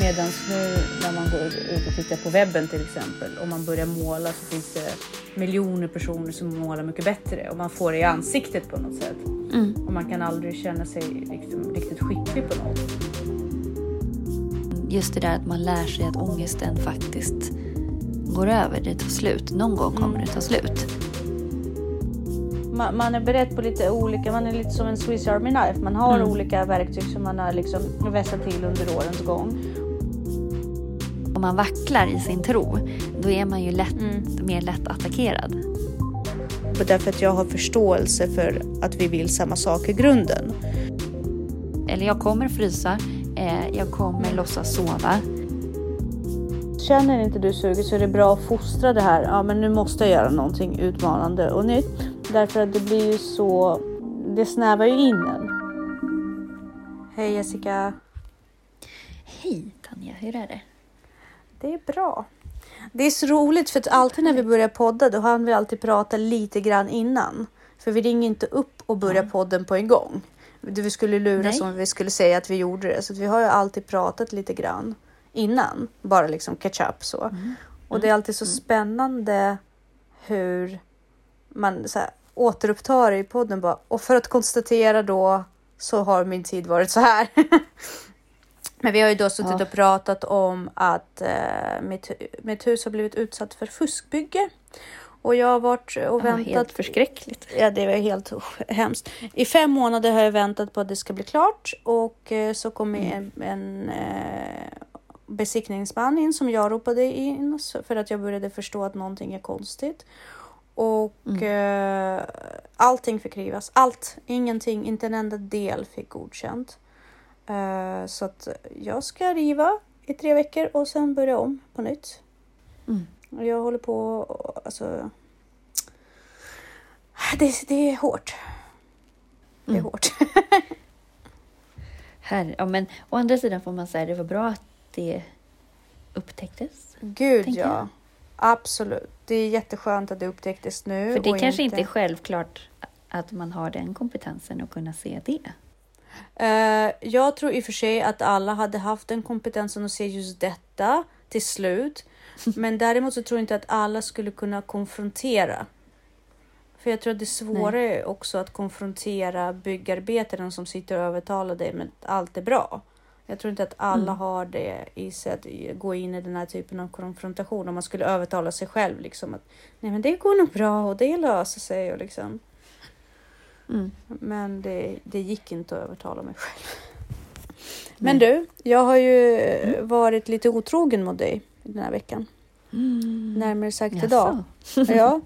Medan nu när man går ut och tittar på webben till exempel, om man börjar måla så finns det miljoner personer som målar mycket bättre och man får det i ansiktet på något sätt. Mm. Och man kan aldrig känna sig liksom riktigt skicklig på något. Just det där att man lär sig att ångesten faktiskt går över, det tar slut. Någon gång kommer det ta slut. Man, man är beredd på lite olika, man är lite som en Swiss Army Knife. Man har Mm. olika verktyg som man har liksom vässat till under årens gång. Om man vacklar i sin tro, då är man ju lätt, Mm. mer lätt attackerad. Och därför att jag har förståelse för att vi vill samma sak i grunden. Eller jag kommer frysa, eh, jag kommer låtsas sova. Känner inte du suget så är det bra att fostra det här. Ja, men nu måste jag göra någonting utmanande och nytt. Därför att det blir ju så. Det snävar ju in en. Hej Jessica. Hej Tanja, hur är det? Det är bra. Det är så roligt för att alltid när vi börjar podda då hann vi alltid prata lite grann innan. För vi ringer inte upp och börjar podden på en gång. Vi skulle luras Nej. om vi skulle säga att vi gjorde det. Så vi har ju alltid pratat lite grann innan. Bara liksom catch up så. Och det är alltid så spännande hur man så här, återupptar i podden bara. Och för att konstatera då så har min tid varit så här. Men vi har ju då suttit Ja. och pratat om att eh, mitt, mitt hus har blivit utsatt för fuskbygge. Och jag har varit och Ja, väntat. helt förskräckligt. Ja, det var helt usch, hemskt. I fem månader har jag väntat på att det ska bli klart och eh, så kom en, en eh, besiktningsman in som jag ropade in för att jag började förstå att någonting är konstigt. Och eh, allting fick rivas. Allt, ingenting, inte en enda del fick godkänt. Eh, så att jag ska riva i tre veckor och sen börja om på nytt. Mm. Och jag håller på, alltså. Det, det är hårt. Det är Mm. hårt. Här, ja, men å andra sidan får man säga det var bra att det upptäcktes. Gud ja. jag. Absolut. Det är jätteskönt att det upptäcktes nu. För det och kanske inte är självklart att man har den kompetensen att kunna se det. Eh, jag tror i och för sig att alla hade haft den kompetensen att se just detta till slut. Men däremot så tror jag inte att alla skulle kunna konfrontera. För jag tror att det är svårare också att konfrontera byggarbetaren som sitter och övertalar dig med att allt är bra. Jag tror inte att alla Mm. har det i sig att gå in i den här typen av konfrontation. Om man skulle övertala sig själv liksom att nej men det går nog bra och det löser sig och liksom. Mm. Men det, det gick inte att övertala mig själv. Men du, jag har ju eh, varit lite otrogen mot dig den här veckan. Mm. Närmare sagt Jaså? idag. Ja,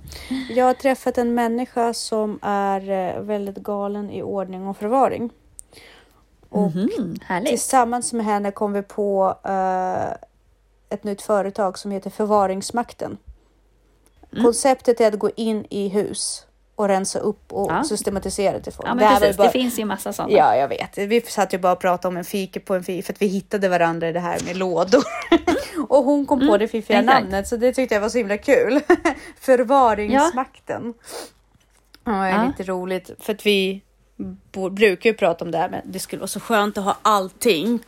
jag har träffat en människa som är eh, väldigt galen i ordning och förvaring. Och härligt. tillsammans med henne kom vi på eh, ett nytt företag som heter Förvaringsmakten. Mm. Konceptet är att gå in i hus och rensa upp och Ja. systematisera till folk. Ja, Det men ju precis. bara- Det finns ju massa sådana. Ja, jag vet. Vi satt ju bara och pratade om en fika på en fika för att vi hittade varandra i det här med lådor. och hon kom på Mm, det fiffiga exakt. namnet så det tyckte jag var så himla kul. Förvaringsmakten. Ja, det är Ja. lite roligt för att vi brukar ju prata om det här men det skulle vara så skönt att ha allting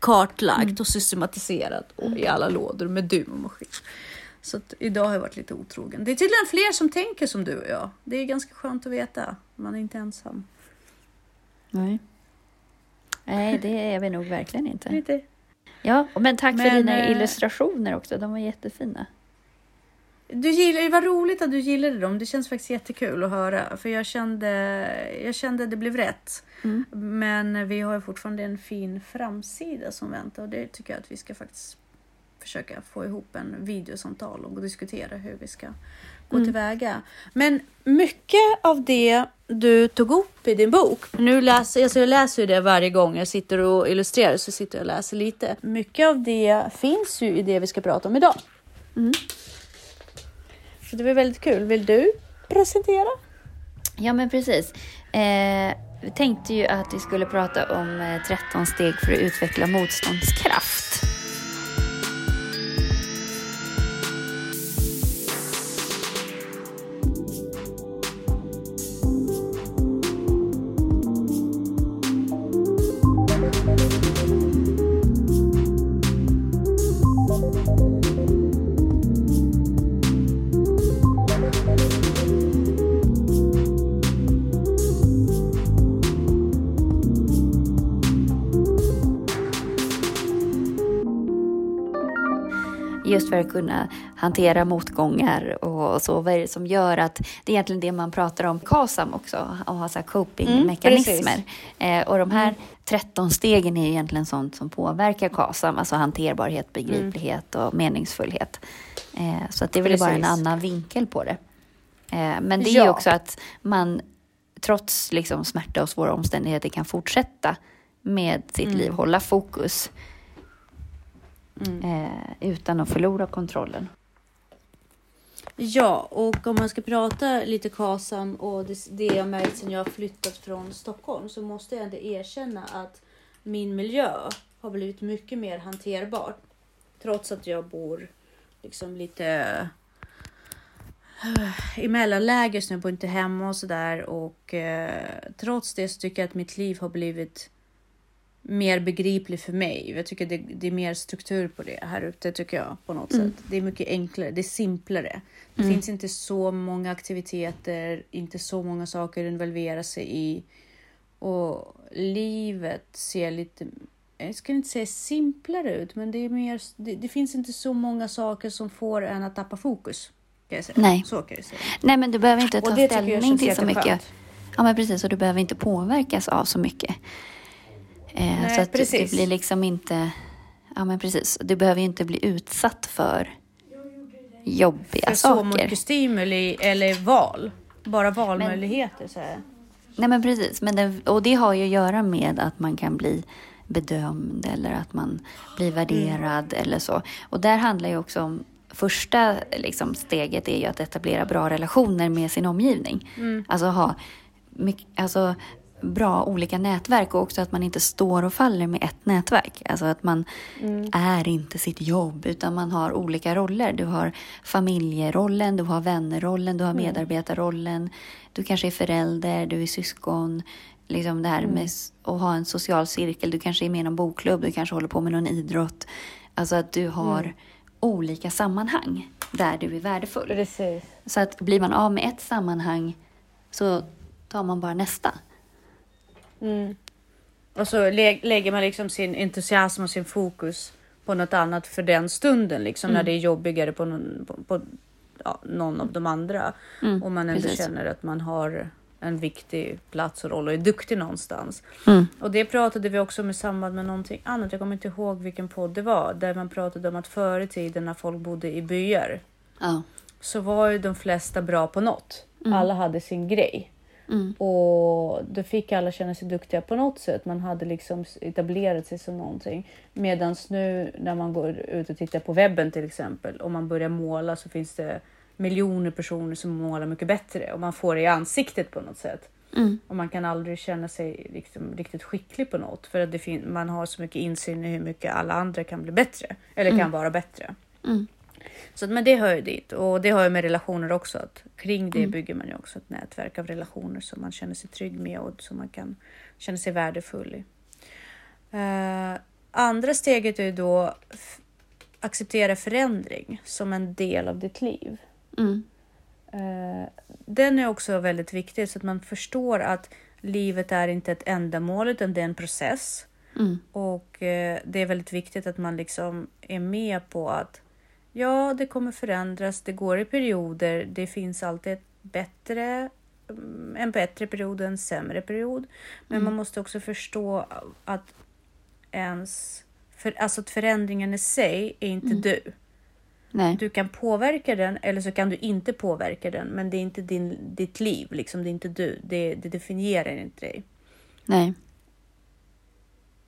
kartlagt Mm. och systematiserat och i alla lådor med dum och maskin. Så att idag har jag varit lite otrogen. Det är tydligen fler som tänker som du och jag. Det är ganska skönt att veta. Man är inte ensam. Nej. Nej, det är vi nog verkligen inte. Lite Ja, men tack för Men, dina eh, illustrationer också. De var jättefina. Du gillar, vad roligt att du gillade dem. Det känns faktiskt jättekul att höra. För jag kände, jag kände att det blev rätt. Mm. Men vi har ju fortfarande en fin framsida som väntar. Och det tycker jag att vi ska faktiskt försöka få ihop en videosamtal och diskutera hur vi ska gå Mm. tillväga. Men mycket av det du tog upp i din bok. Nu läser, alltså jag läser det varje gång jag sitter och illustrerar så sitter jag och läser lite. Mycket av det finns ju i det vi ska prata om idag. Mm. Så det var väldigt kul. Vill du presentera? Ja, men precis. Eh, vi tänkte ju att vi skulle prata om eh, 13 steg för att utveckla motståndskraft. Just för att kunna hantera motgångar och så. Vad är det som gör att det är egentligen det man pratar om KASAM också, att ha så här copingmekanismer. Mm, och de här 13 stegen är egentligen sånt som påverkar KASAM, alltså hanterbarhet, begriplighet och meningsfullhet. Så att det är väl bara en annan vinkel på det. Men det är ja. också att man trots liksom smärta och svåra omständigheter kan fortsätta med sitt mm. liv, hålla fokus mm. eh, utan att förlora kontrollen. Ja, och om man ska prata lite KASAM och det, det jag märkt sen jag har flyttat från Stockholm så måste jag ändå erkänna att min miljö har blivit mycket mer hanterbar. Trots att jag bor liksom lite i mellanläger så jag bor inte hemma och sådär och eh, trots det så tycker jag att mitt liv har blivit mer begriplig för mig. Jag tycker det, det, är mer struktur på det här ute tycker jag på något mm. sätt. Det är mycket enklare, det är simplare. Det mm. finns inte så många aktiviteter, inte så många saker att involvera sig i. Och livet ser lite, jag ska inte säga simplare ut, men det är mer, det, det finns inte så många saker som får en att tappa fokus. Nej. Så kan jag säga. Nej, men du behöver inte ta ställning till så mycket. Ja, men precis. Och du behöver inte påverkas av så mycket. Eh, Nej, så att precis. det blir liksom inte... Ja, men precis. Du behöver inte bli utsatt för jobbiga för saker. För så mycket stimuli eller val. Bara valmöjligheter. Men, så här. Nej, men precis. Men det, och det har ju att göra med att man kan bli bedömd eller att man blir värderad mm. eller så. Och där handlar ju också om första liksom, steget är ju att etablera bra relationer med sin omgivning. Mm. Alltså ha mycket, alltså, bra olika nätverk och också att man inte står och faller med ett nätverk. Alltså att man mm. är inte sitt jobb utan man har olika roller. Du har familjerollen, du har vännerrollen, du har mm. medarbetarrollen. Du kanske är förälder, du är syskon. Liksom det här mm. med att ha en social cirkel. Du kanske är med i någon bokklubb, du kanske håller på med någon idrott. Alltså att du har mm olika sammanhang där du är värdefull. Precis. Så att blir man av med ett sammanhang så tar man bara nästa. Mm. Och så lä lägger man liksom sin entusiasm och sin fokus på något annat för den stunden, liksom mm. när det är jobbigare på någon, på, på ja, någon av de andra. Mm. Och man ändå Precis. känner att man har en viktig plats och roll och är duktig någonstans. Mm. Och det pratade vi också om i samband med någonting annat. Jag kommer inte ihåg vilken podd det var där man pratade om att förr i tiden när folk bodde i byar ja. så var ju de flesta bra på något. Mm. Alla hade sin grej. Mm. Och då fick alla känna sig duktiga på något sätt. Man hade liksom etablerat sig som någonting. Medan nu när man går ut och tittar på webben till exempel, om man börjar måla så finns det miljoner personer som målar mycket bättre och man får det i ansiktet på något sätt. Mm. Och man kan aldrig känna sig liksom riktigt skicklig på något för att det man har så mycket insyn i hur mycket alla andra kan bli bättre eller mm. kan vara bättre. Så men det hör ju dit och det har ju med relationer också. Att kring det mm. bygger man ju också ett nätverk av relationer som man känner sig trygg med och som man kan känna sig värdefull i. Uh, andra steget är ju då acceptera förändring som en del av ditt liv. Mm. Uh, den är också väldigt viktig så att man förstår att livet är inte ett ändamål utan det är en process. Mm. Och uh, det är väldigt viktigt att man liksom är med på att ja, det kommer förändras, det går i perioder, det finns alltid ett bättre mm, en bättre period och en sämre period. Men mm. man måste också förstå att ens för, alltså att förändringen i sig är inte mm. du. Nej. Du kan påverka den eller så kan du inte påverka den. Men det är inte din, ditt liv, liksom. det är inte du. Det, det definierar inte dig. Nej.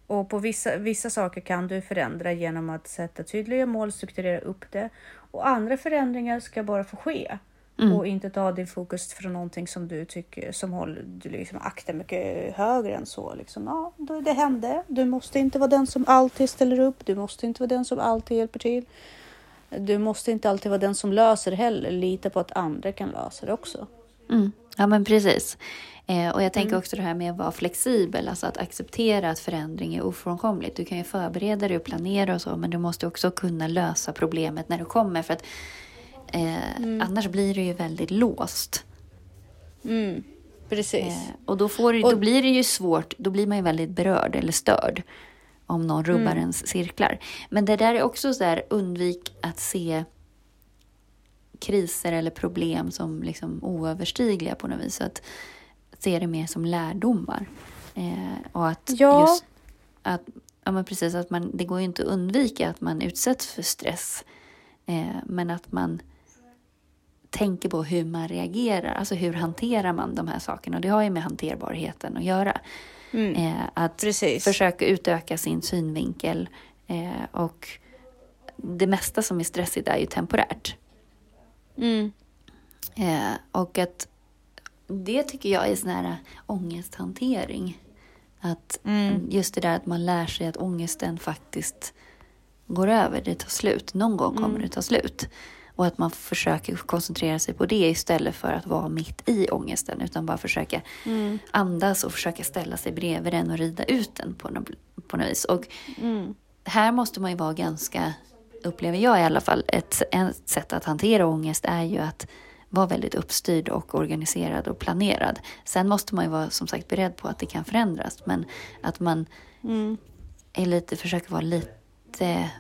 Och på vissa, vissa saker kan du förändra genom att sätta tydliga mål, strukturera upp det. Och andra förändringar ska bara få ske. Mm. Och inte ta din fokus från någonting som du tycker som håller, du liksom aktar mycket högre än så. Liksom, ja, det hände. Du måste inte vara den som alltid ställer upp. Du måste inte vara den som alltid hjälper till. Du måste inte alltid vara den som löser heller. Lita på att andra kan lösa det också. Mm. Ja, men precis. Eh, och jag tänker mm. också det här med att vara flexibel, alltså att acceptera att förändring är ofrånkomligt. Du kan ju förbereda dig och planera och så, men du måste också kunna lösa problemet när det kommer. För att eh, mm. annars blir det ju väldigt låst. Mm. Precis. Eh, och då, får, då blir det ju svårt, då blir man ju väldigt berörd eller störd. om någon rubbar Mm. ens cirklar. Men det där är också så här, undvik att se kriser eller problem som liksom oöverstigliga på något vis. Så att se det mer som lärdomar. Eh, och att Ja. just att, ja men precis, att man, det går ju inte att undvika att man utsätts för stress. Eh, men att man tänker på hur man reagerar, alltså hur hanterar man de här sakerna. Och det har ju med hanterbarheten att göra. Mm. Eh, att Precis. försöka utöka sin synvinkel. Eh, och det mesta som är stressigt är ju temporärt. Mm. Eh, och att det tycker jag är sån här ångesthantering. Att Mm. just det där att man lär sig att ångesten faktiskt går över, det tar slut. Någon gång kommer Mm. det ta slut. Och att man försöker koncentrera sig på det istället för att vara mitt i ångesten. Utan bara försöka Mm. andas och försöka ställa sig bredvid den och rida ut den på något, på något vis. Och Mm. här måste man ju vara ganska, upplever jag i alla fall, ett, ett sätt att hantera ångest är ju att vara väldigt uppstyrd och organiserad och planerad. Sen måste man ju vara som sagt beredd på att det kan förändras, men att man Mm. är lite, försöker vara lite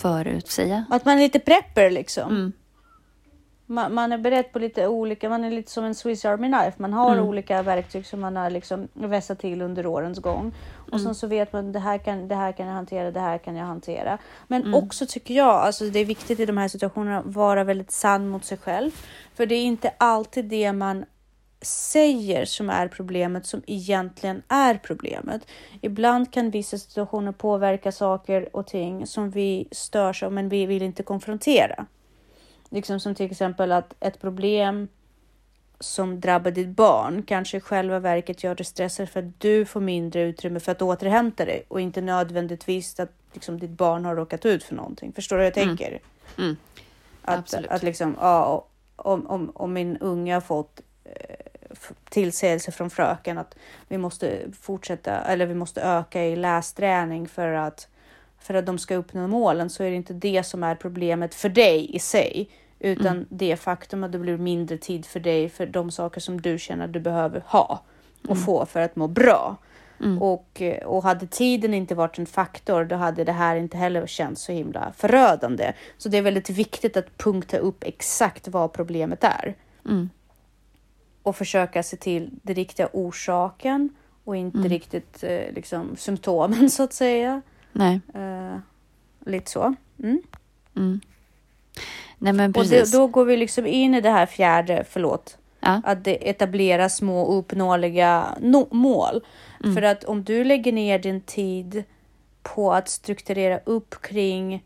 förutsäga. Att man är lite prepper liksom. Mm. Man, man är beredd på lite olika, man är lite som en Swiss Army Knife. Man har Mm. olika verktyg som man har liksom vässat till under årens gång. Och Mm. sen så vet man det här, kan, det här kan jag hantera, det här kan jag hantera. Men Mm. också tycker jag, alltså det är viktigt i de här situationerna att vara väldigt sann mot sig själv. För det är inte alltid det man säger som är problemet som egentligen är problemet. Ibland kan vissa situationer påverka saker och ting som vi störs av men vi vill inte konfrontera. Liksom som till exempel att ett problem som drabbar ditt barn kanske i själva verket gör dig stressad för att du får mindre utrymme för att återhämta dig och inte nödvändigtvis att liksom, ditt barn har råkat ut för någonting. Förstår du hur jag Mm. tänker? Mm. Att, Absolut. att liksom, ja, om, om, om min unge har fått eh, tillsägelse från fröken att vi måste fortsätta eller vi måste öka i lästräning för att för att de ska uppnå målen så är det inte det som är problemet för dig i sig utan Mm. det faktum att det blir mindre tid för dig för de saker som du känner att du behöver ha och Mm. få för att må bra. Mm. Och, eh, och hade tiden inte varit en faktor, då hade det här inte heller känts så himla förödande. Så det är väldigt viktigt att punkta upp exakt vad problemet är Mm. och försöka se till den riktiga orsaken och inte Mm. riktigt eh, liksom symptomen så att säga. Nej. Eh, lite så. Nej men Och det, precis. då går vi liksom in i det här fjärde, förlåt, Ja. att etablera små uppnåeliga no- mål. Mm. För att om du lägger ner din tid på att strukturera upp kring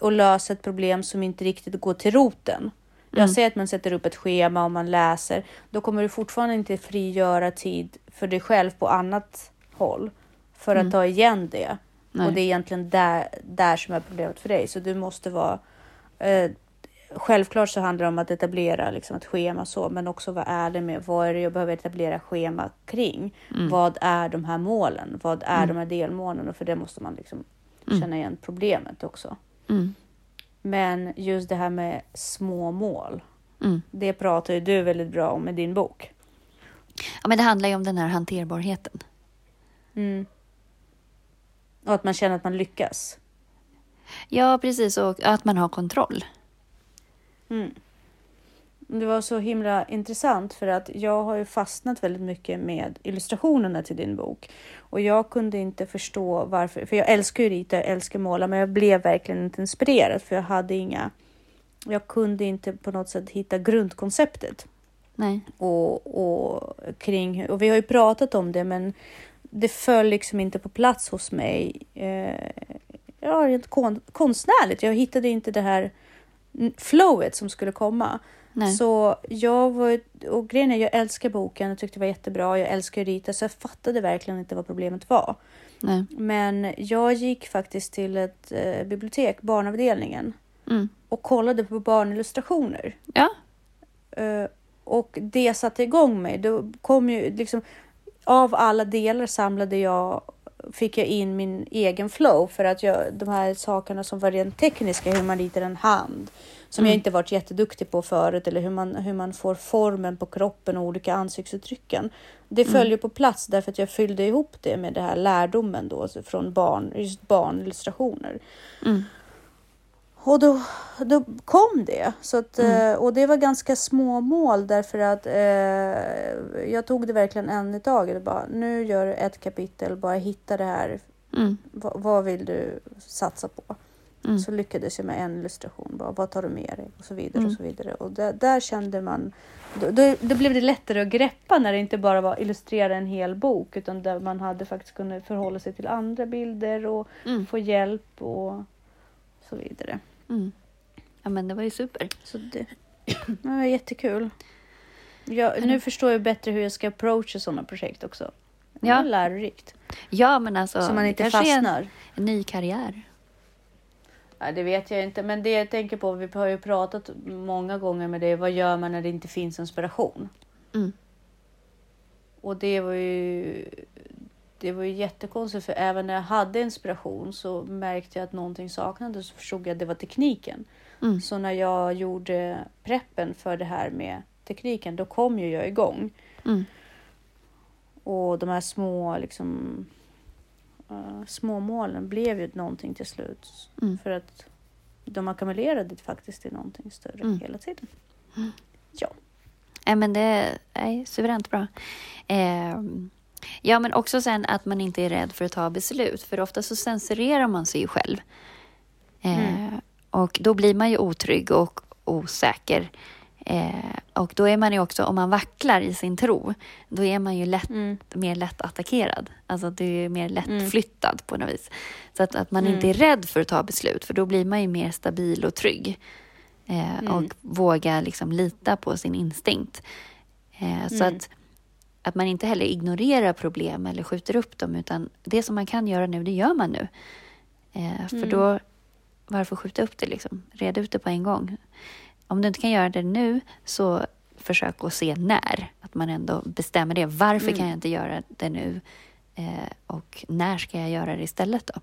och lösa ett problem som inte riktigt går till roten. Jag Mm. säger att man sätter upp ett schema och man läser. Då kommer du fortfarande inte frigöra tid för dig själv på annat håll för att Mm. ta igen det. Nej. Och det är egentligen där, där som är problemet för dig. Så du måste vara... Eh, självklart så handlar det om att etablera liksom, ett schema så, men också vara ärlig med vad är det jag behöver etablera schema kring? Mm. Vad är de här målen? Vad är Mm. de här delmålen? Och för det måste man liksom Mm. känna igen problemet också. Mm. Men just det här med små mål, Mm. det pratar ju du väldigt bra om i din bok. Ja, men det handlar ju om den här hanterbarheten. Och att man känner att man lyckas. Ja, precis. Och att man har kontroll. Mm. Det var så himla intressant för att jag har ju fastnat väldigt mycket med illustrationerna till din bok. Och jag kunde inte förstå varför, för jag älskar ju rita, jag älskar måla, men jag blev verkligen inte inspirerad för jag hade inga, jag kunde inte på något sätt hitta grundkonceptet. Nej. och, och kring och vi har ju pratat om det men det föll liksom inte på plats hos mig. Eh, ja, rent kon, konstnärligt. Jag hittade inte det här flowet som skulle komma. Nej. Så jag var, och grejen är, jag älskar boken, jag tyckte det var jättebra, jag älskar att rita, så jag fattade verkligen inte vad problemet var. Nej. Men jag gick faktiskt till ett eh, bibliotek, barnavdelningen, Mm. och kollade på barnillustrationer. Ja. Eh, och det satte igång mig. Då kom ju liksom, av alla delar samlade jag, fick jag in min egen flow för att jag, de här sakerna som var rent tekniska, hur man ritar en hand, som jag inte varit jätteduktig på förut eller hur man, hur man får formen på kroppen och olika ansiktsuttrycken. Det följer på plats därför att jag fyllde ihop det med det här lärdomen då alltså från barn, just barnillustrationer. Mm. Och då, då kom det. Så att, Mm. eh, Och det var ganska små mål därför att eh, jag tog det verkligen en i taget. Bara, nu gör du ett kapitel, bara hitta det här. Mm. Va, vad vill du satsa på? Mm. Så lyckades jag med en illustration. Bara, vad tar du med dig? Och så vidare. Mm. och så vidare. Och där, där kände man... Då, då, då blev det lättare att greppa när det inte bara var illustrera en hel bok utan där man hade faktiskt kunnat förhålla sig till andra bilder och Mm. få hjälp och så vidare. Mm. Ja, men det var ju super. Så det, det var jättekul. Jag, nu förstår jag bättre hur jag ska approacha sådana projekt också. Det Ja. lärorikt. Ja, men alltså. så man inte är en, fastnar. en ny karriär. Ja, det vet jag inte, men det jag tänker på, vi har ju pratat många gånger med det, vad gör man när det inte finns inspiration? Mm. Och det var ju, det var ju jättekonstigt, för även när jag hade inspiration så märkte jag att någonting saknades, så förstod jag att det var tekniken. Mm. Så när jag gjorde preppen för det här med tekniken, då kom ju jag igång. Mm. Och de här små, liksom, uh, små målen blev ju någonting till slut. Mm. För att de ackumulerade faktiskt till någonting större Mm. hela tiden. Mm. Ja. Nej, men det är suveränt bra. Ehm, ja, men också sen att man inte är rädd för att ta beslut. För ofta så censurerar man sig ju själv. Eh, Mm. Och då blir man ju otrygg och osäker. Eh, och då är man ju också, om man vacklar i sin tro, då är man ju lätt, Mm. mer lätt attackerad. Alltså du är mer Mm. lättflyttad på något vis. Så att, att man Mm. inte är rädd för att ta beslut, för då blir man ju mer stabil och trygg. Eh, Mm. Och våga liksom lita på sin instinkt. Eh, så Mm. att, att man inte heller ignorerar problem eller skjuter upp dem, utan det som man kan göra nu, det gör man nu. Eh, för Mm. då, varför skjuta upp det liksom? Reda ut det på en gång. Om du inte kan göra det nu, så försök att se när. Att man ändå bestämmer det. Varför Mm. kan jag inte göra det nu? Eh, och när ska jag göra det istället då?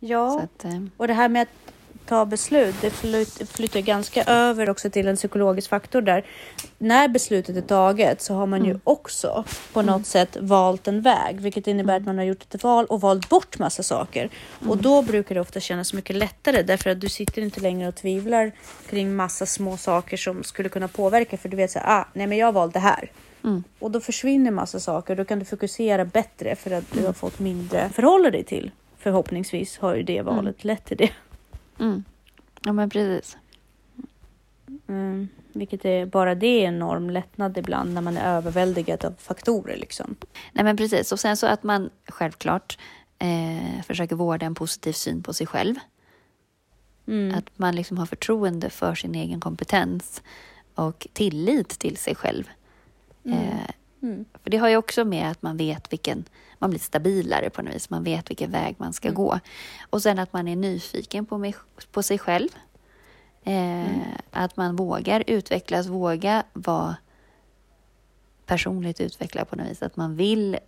Ja, att, eh, och det här med att ta beslut, det flyt, flyttar ganska över också till en psykologisk faktor där. När beslutet är taget så har man ju Mm. också på något sätt valt en väg, vilket innebär att man har gjort ett val och valt bort massa saker. Och då brukar det ofta kännas mycket lättare därför att du sitter inte längre och tvivlar kring massa små saker som skulle kunna påverka för du vet så här, ah, nej men jag det här. mm, Och då försvinner massa saker. Då kan du fokusera bättre för att du har fått mindre förhålla dig till. Förhoppningsvis har ju det valet lett till det. Mm. Ja, men precis. Mm, vilket är bara det är en enorm lättnad ibland när man är överväldigad av faktorer liksom. Nej, men precis. Och sen så att man självklart eh, försöker vårda en positiv syn på sig själv. Mm. Att man liksom har förtroende för sin egen kompetens och tillit till sig själv. Mm. Eh, Mm. för det har ju också med att man vet vilken, man blir stabilare på något vis, man vet vilken väg man ska Mm. gå. Och sen att man är nyfiken på, mig, på sig själv. Eh, Mm. Att man vågar utvecklas, våga vara personligt utvecklad på något vis. Att man vill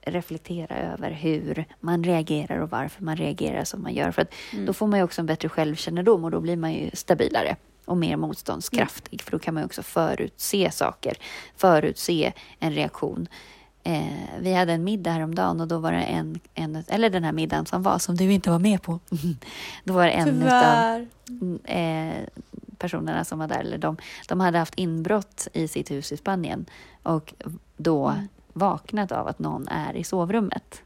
reflektera över hur man reagerar och varför man reagerar som man gör. För att Mm. då får man ju också en bättre självkännedom och då blir man ju stabilare och mer motståndskraftig. För då kan man också förutse saker, förutse en reaktion. Eh, vi hade en middag häromdagen och då var det en, en, eller den här middagen som var, som du inte var med på. då var det en utav Tyvärr. eh, personerna som var där, eller de, de hade haft inbrott i sitt hus i Spanien och då Mm. vaknat av att någon är i sovrummet.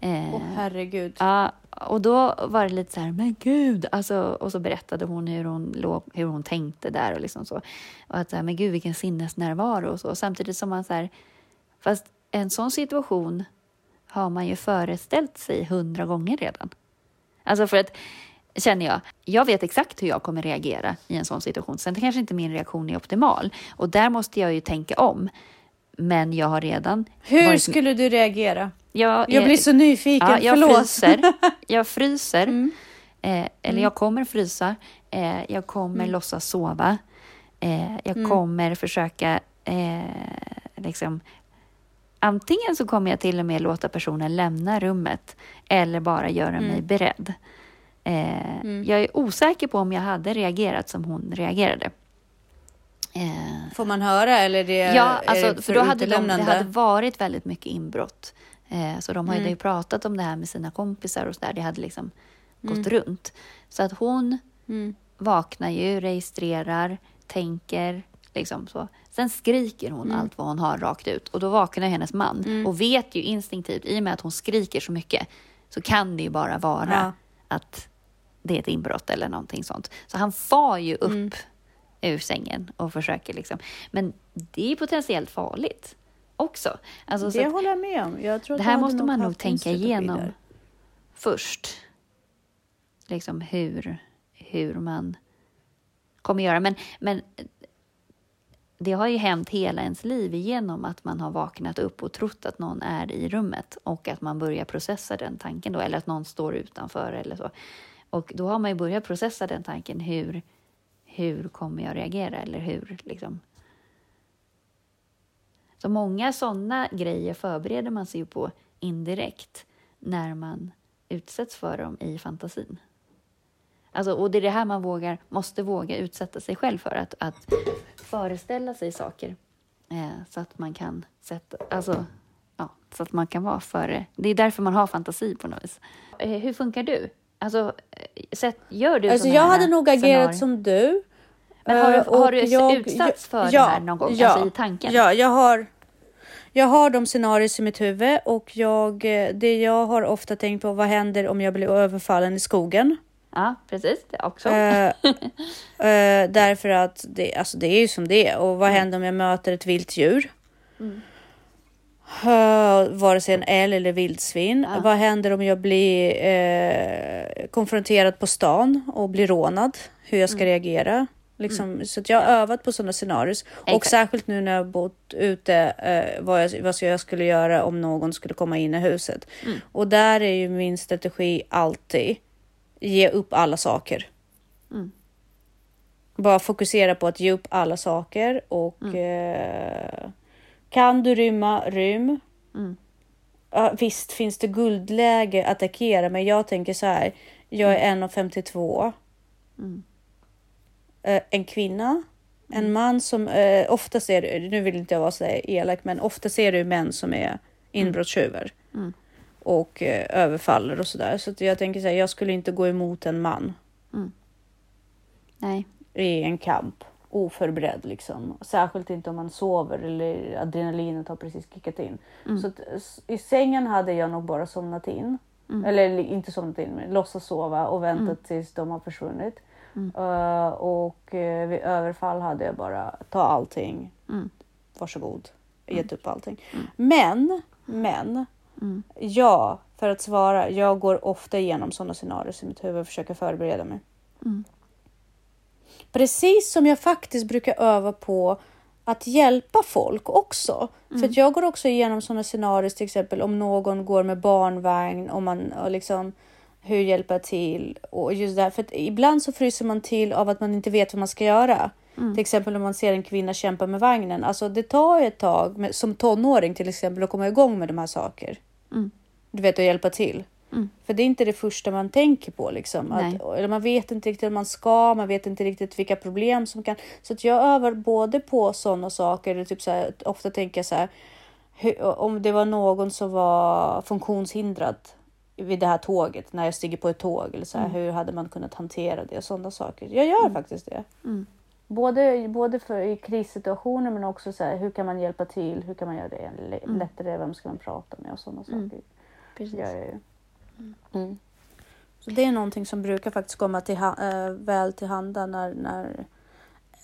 Eh, Åh herregud. Ja, och då var det lite så här, men gud, alltså, och så berättade hon hur hon, låg, hur hon tänkte där och liksom så. Och att, men gud, vilken sinnesnärvaro och så. Samtidigt som man så här, fast en sån situation har man ju föreställt sig hundra gånger redan. Alltså för att, känner jag, jag vet exakt hur jag kommer reagera i en sån situation. Sen kanske inte min reaktion är optimal och där måste jag ju tänka om. Men jag har redan Hur varit- skulle du reagera? Jag, Jag blir så nyfiken, Ja, jag förlåt. fryser. Jag fryser. Mm. Eh, eller Mm. jag kommer frysa. Eh, jag kommer Mm. låtsas sova. Eh, jag Mm. kommer försöka eh, liksom Antingen så kommer jag till och med låta personen lämna rummet eller bara göra Mm. mig beredd. Eh, Jag är osäker på om jag hade reagerat som hon reagerade. Eh, Får man höra eller det, ja, är alltså, det för då hade de, det hade varit väldigt mycket inbrott. Eh, så de hade Mm. ju pratat om det här med sina kompisar och så där. Det hade liksom gått Mm. runt. Så att hon Mm. vaknar ju, registrerar, tänker, liksom så. Sen skriker hon Mm. allt vad hon har rakt ut och då vaknar hennes man och vet ju instinktivt, i och med att hon skriker så mycket, så kan det ju bara vara Ja. att det är ett inbrott eller någonting sånt. Så han far ju upp Mm. ur sängen och försöker liksom. Men det är potentiellt farligt också. Alltså, så Det att håller jag med om. Jag det här måste man nog tänka igenom först. Liksom hur, hur man kommer göra. Men, men det har ju hänt hela ens liv igenom att man har vaknat upp och trott att någon är i rummet och att man börjar processa den tanken då, eller att någon står utanför eller så. Och då har man ju börjat processa den tanken. Hur, hur kommer jag reagera? Eller hur liksom... Så många sådana grejer förbereder man sig ju på indirekt när man utsätts för dem i fantasin. Alltså, och det är det här man vågar, måste våga utsätta sig själv för, att, att föreställa sig saker eh, så att man kan sätta, alltså, ja, så att man kan vara före. Det är därför man har fantasi på något vis. Eh, hur funkar du? Alltså, eh, sätt, gör du Alltså jag hade nog agerat scenarier? som du. Men har du, Eh, har du jag- utsatts för ja, det här någon gång? Ja, alltså i tanken? Ja, jag har, jag har de scenarier i mitt huvud och jag, eh, det jag har ofta tänkt på, vad händer om jag blir överfallen i skogen? Ja, precis. Det också. Eh, eh, därför att det, alltså det är ju som det är. Och vad händer om jag möter ett vilt djur? Mm. Uh, vare sig en älg eller vildsvin. Ja. Vad händer om jag blir eh, konfronterad på stan och blir rånad? Hur jag ska reagera. Liksom, Så att jag har övat på sådana scenarier. Och särskilt nu när jag bott ute, eh, vad, jag, vad jag skulle göra om någon skulle komma in i huset. Mm. Och där är ju min strategi alltid ge upp alla saker. Mm. Bara fokusera på att ge upp alla saker och Mm. eh, kan du rymma, rym. Mm. Ja, visst finns det guldläge att attackera, men jag tänker så här. Jag är 1,52. Mm. Eh, en kvinna. En man som eh, ofta ser nu vill inte jag vara så där elak, men ofta ser du män som är inbrottstjuvar. Mm. Och eh, överfaller och sådär. Så att jag tänker så här, jag skulle inte gå emot en man Nej. i en kamp oförberedd liksom. Särskilt inte om man sover eller adrenalinet har precis kickat in. Mm. Så att, i sängen hade jag nog bara somnat in. Mm. Eller inte somnat in, men låtsas sova och väntat tills de har försvunnit. Mm. Eh, och uh, vid överfall hade jag bara ta allting. Mm. Varsågod. Gett upp allting. Men, men. Mm. Ja, för att svara. Jag går ofta igenom sådana scenarier i mitt huvud och försöker förbereda mig. Mm. Precis som jag faktiskt brukar öva på att hjälpa folk också. För att jag går också igenom sådana scenarier, till exempel om någon går med barnvagn, om man och liksom hur hjälpa till och just där. För att ibland så fryser man till av att man inte vet vad man ska göra. Till exempel om man ser en kvinna kämpa med vagnen. Alltså det tar ett tag med, som tonåring till exempel att komma igång med de här saker. Mm. Du vet att hjälpa till. Mm. För det är inte det första man tänker på. Liksom. Att, eller man vet inte riktigt hur man ska, man vet inte riktigt vilka problem som kan... Så att jag övar både på sådana saker, eller typ så här, ofta tänker jag så här, hur, om det var någon som var funktionshindrad vid det här tåget, när jag stiger på ett tåg, eller så här, hur hade man kunnat hantera det och sådana saker. Jag gör faktiskt det. Mm. Både, både för, i krissituationer men också så här, hur kan man hjälpa till, hur kan man göra det l- lättare, vem ska man prata med och sådana Mm. saker. Precis. gör jag ju. Mm. Så det är någonting som brukar faktiskt komma till eh, väl till handa när, när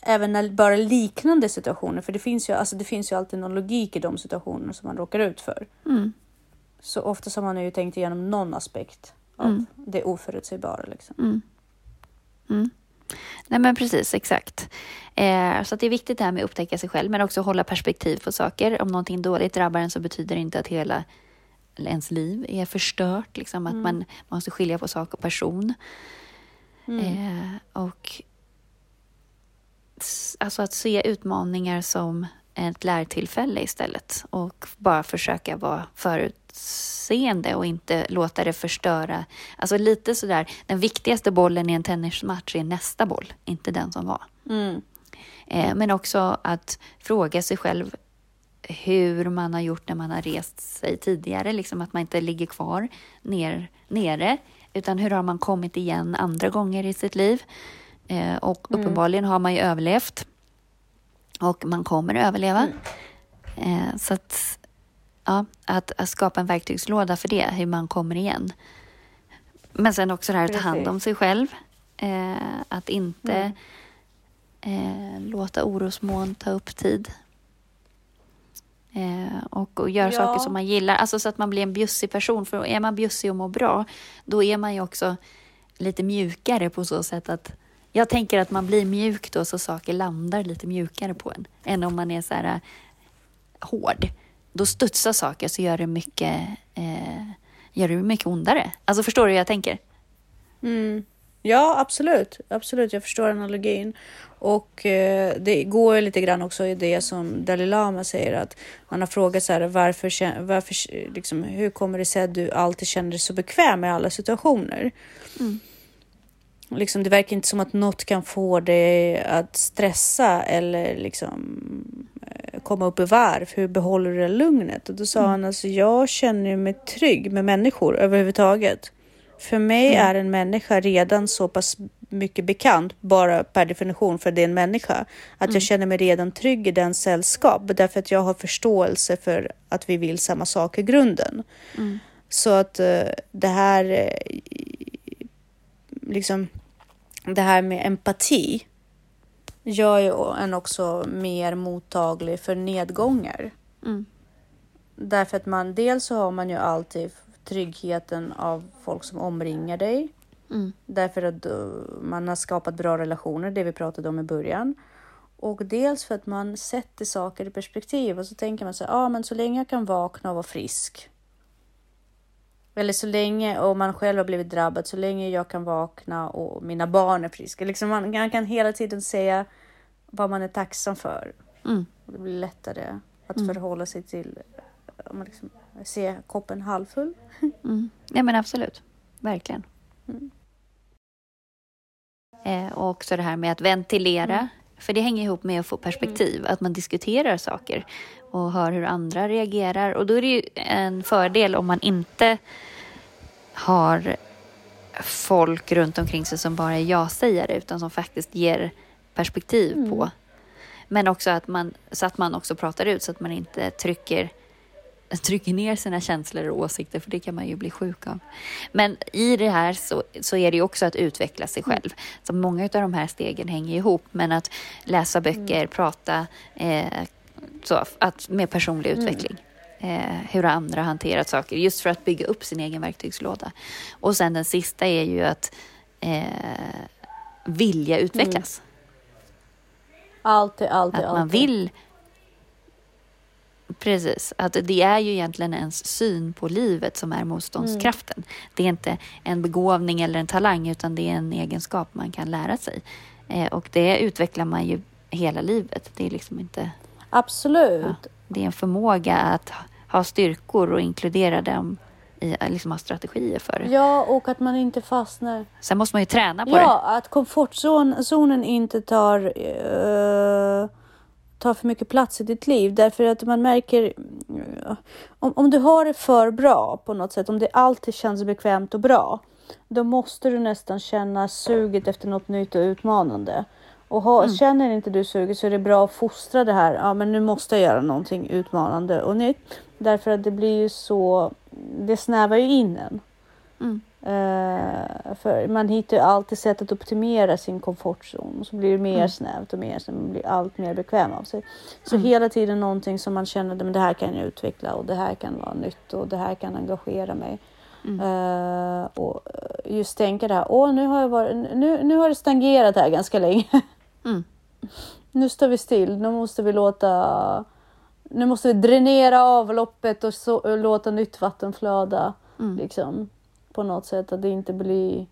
även när bara liknande situationer, för det finns ju, alltså det finns ju alltid någon logik i de situationer som man råkar ut för. Mm. Så ofta har man ju tänkt igenom någon aspekt av Mm. det oförutsägbara. Liksom. Mm. Mm. Nej men precis, exakt. Eh, så det är viktigt det här med att upptäcka sig själv men också hålla perspektiv på saker. Om någonting dåligt drabbar en så betyder det inte att hela ens liv är förstört. Liksom, att man måste skilja på sak och person. Mm. Eh, och alltså att se utmaningar som ett lärtillfälle istället och bara försöka vara förutseende och inte låta det förstöra. Alltså lite sådär, den viktigaste bollen i en tennismatch är nästa boll, inte den som var. Mm. Eh, men också att fråga sig själv hur man har gjort när man har rest sig tidigare, liksom att man inte ligger kvar ner, nere, utan hur har man kommit igen andra gånger i sitt liv? Eh, och Mm. uppenbarligen har man ju överlevt och man kommer att överleva. Mm. Eh, så att, ja, att, att skapa en verktygslåda för det, hur man kommer igen. Men sen också det här att ta hand om sig själv. Eh, att inte Mm. eh, låta orosmoln ta upp tid. Eh, och, och göra Ja. saker som man gillar, alltså så att man blir en bjussig person. För är man bjussig och mår bra, då är man ju också lite mjukare på så sätt att jag tänker att man blir mjuk då så saker landar lite mjukare på en. Än om man är så här äh, hård. Då studsar saker så gör det mycket, eh, gör det mycket ondare. Alltså förstår du hur jag tänker? Mm. Ja, absolut. Absolut, jag förstår analogin. Och eh, det går lite grann också i det som Dalai Lama säger att man har frågat så här varför, varför liksom, hur kommer det sig att du alltid känner dig så bekväm i alla situationer? Mm. Liksom, det verkar inte som att något kan få dig att stressa eller liksom eh, komma upp i varv. Hur behåller du det lugnet? Och då sa han alltså, jag känner mig trygg med människor överhuvudtaget. För mig Mm. är en människa redan så pass mycket bekant, bara per definition för det är en människa, att Mm. jag känner mig redan trygg i den sällskap, därför att jag har förståelse för att vi vill samma sak i grunden. Mm. Så att eh, det här, eh, liksom, det här med empati gör ju en också mer mottaglig för nedgångar. Mm. Därför att man dels så har man ju alltid tryggheten av folk som omringar dig. Mm. Därför att eh, man har skapat bra relationer, det vi pratade om i början. Och dels för att man sätter saker i perspektiv och så tänker man så ja ah, men så länge jag kan vakna och vara frisk. Eller så länge, och man själv har blivit drabbad, så länge jag kan vakna och mina barn är friska. Liksom man, man kan hela tiden säga vad man är tacksam för. Mm. Det blir lättare att Mm. förhålla sig till, om man liksom ser koppen halvfull. Mm. Ja men absolut, verkligen. Mm. Eh, och också det här med att ventilera. Mm. För det hänger ihop med att få perspektiv, att man diskuterar saker och hör hur andra reagerar. Och då är det ju en fördel om man inte har folk runt omkring sig som bara är ja-sägare utan som faktiskt ger perspektiv Mm. på. Men också att man, så att man också pratar ut så att man inte trycker trycker ner sina känslor och åsikter, för det kan man ju bli sjuk av. Men i det här så, så är det ju också att utveckla sig själv. Så många av de här stegen hänger ihop, men att läsa böcker, prata, eh, så, att, med personlig utveckling. Eh, hur andra har hanterat saker, just för att bygga upp sin egen verktygslåda. Och sen den sista är ju att eh, vilja utvecklas. Alltid, alltid, Att alltid. man vill... Precis, att det är ju egentligen ens syn på livet som är motståndskraften. Det är inte en begåvning eller en talang utan det är en egenskap man kan lära sig. Eh, och det utvecklar man ju hela livet. Det är liksom inte... Absolut. Ja, det är en förmåga att ha- styrkor och inkludera dem i, liksom ha strategier för det. Ja, och att man inte fastnar. Sen måste man ju träna på Ja, att komfortzonen inte tar, eh, tar för mycket plats i ditt liv. Därför att man märker, eh, om, om du har det för bra på något sätt, om det alltid känns bekvämt och bra, då måste du nästan känna suget efter något nytt och utmanande. Och ha, känner inte du suget så är det bra att fostra det här. Ja, men nu måste jag göra någonting utmanande och nytt. Därför att det blir ju så, det snävar ju in en. Mm. Eh, för man hittar ju alltid sätt att optimera sin komfortzon och så blir det mer Mm. snävt och mer snävt, man blir allt mer bekväm av sig. Så Mm. hela tiden någonting som man känner att det här kan jag utveckla och det här kan vara nytt och det här kan engagera mig. Mm. Eh, och just tänka det här, åh nu har, jag varit, nu, nu har det stagnerat här ganska länge. Mm. nu står vi still, nu måste vi låta nu måste vi dränera avloppet och, så, och låta nytt vatten flöda Mm. liksom, på något sätt. Att det inte blir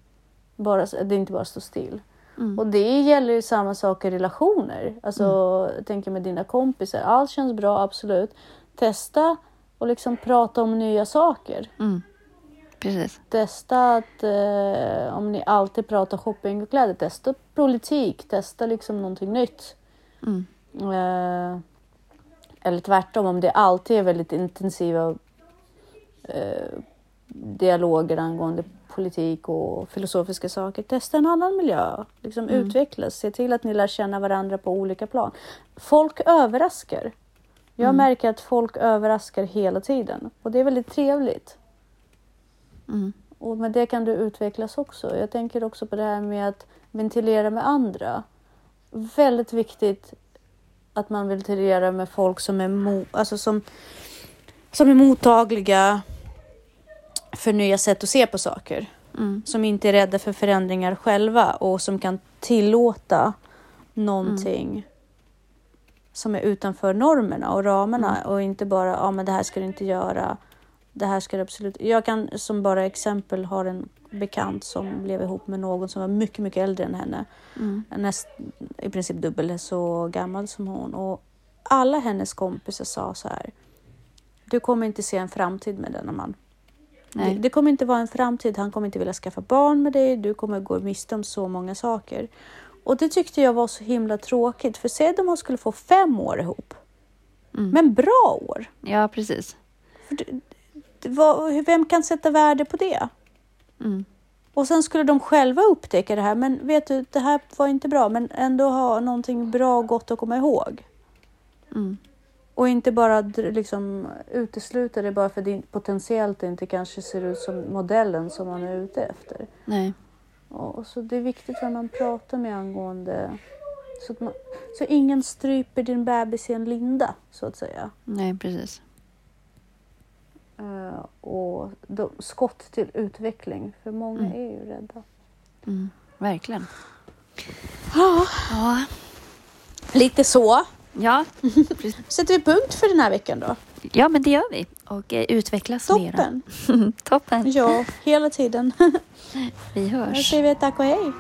bara, det inte bara står still. Mm. Och det gäller ju samma sak i relationer. Alltså, jag tänker med dina kompisar. Allt känns bra, absolut. Testa och liksom prata om nya saker. Mm. Precis. Testa att eh, om ni alltid pratar shopping och kläder, testa politik, testa liksom någonting nytt. Mm. Eh, eller tvärtom, om det alltid är väldigt intensiva eh, dialoger angående politik och filosofiska saker, testa en annan miljö. Liksom Mm. Utvecklas, se till att ni lär känna varandra på olika plan. Folk överraskar. Jag Mm. märker att folk överraskar hela tiden och det är väldigt trevligt. Mm. Och med det kan du utvecklas också. Jag tänker också på det här med att ventilera med andra. Väldigt viktigt att man ventilerar med folk som är, mo- alltså som, som är mottagliga för nya sätt att se på saker. Mm. Som inte är rädda för förändringar själva och som kan tillåta någonting som är utanför normerna och ramarna och inte bara, ja men det här ska du inte göra. Det här ska du absolut... Jag kan som bara exempel ha en bekant som blev ihop med någon som var mycket, mycket äldre än henne. Mm. Näst, I princip dubbelt så gammal som hon. Och alla hennes kompisar sa så här. Du kommer inte se en framtid med denna man. Det, Nej. det kommer inte vara en framtid. Han kommer inte vilja skaffa barn med dig. Du kommer gå miste om så många saker. Och det tyckte jag var så himla tråkigt. För säg att man skulle få fem år ihop. Mm. Men bra år. Ja, precis. Det, var, vem kan sätta värde på det? Mm. Och sen skulle de själva upptäcka det här. Men vet du, det här var inte bra. Men ändå ha någonting bra och gott att komma ihåg. Mm. Och inte bara liksom utesluta det bara för att det potentiellt inte kanske ser ut som modellen som man är ute efter. Nej. Och så det är viktigt vem man pratar med angående så, att man, så ingen stryper din bebis i en linda så att säga. Nej, precis. Eh, och då, skott till utveckling för många Mm. är ju rädda. Mm. Verkligen. Ja, Ja. lite så. Ja. Sätter vi punkt för den här veckan då? ja, men det gör vi. Och eh, utvecklas mera. Toppen! Toppen. Ja, hela tiden. Vi Då hörs. säger vi tack och hej.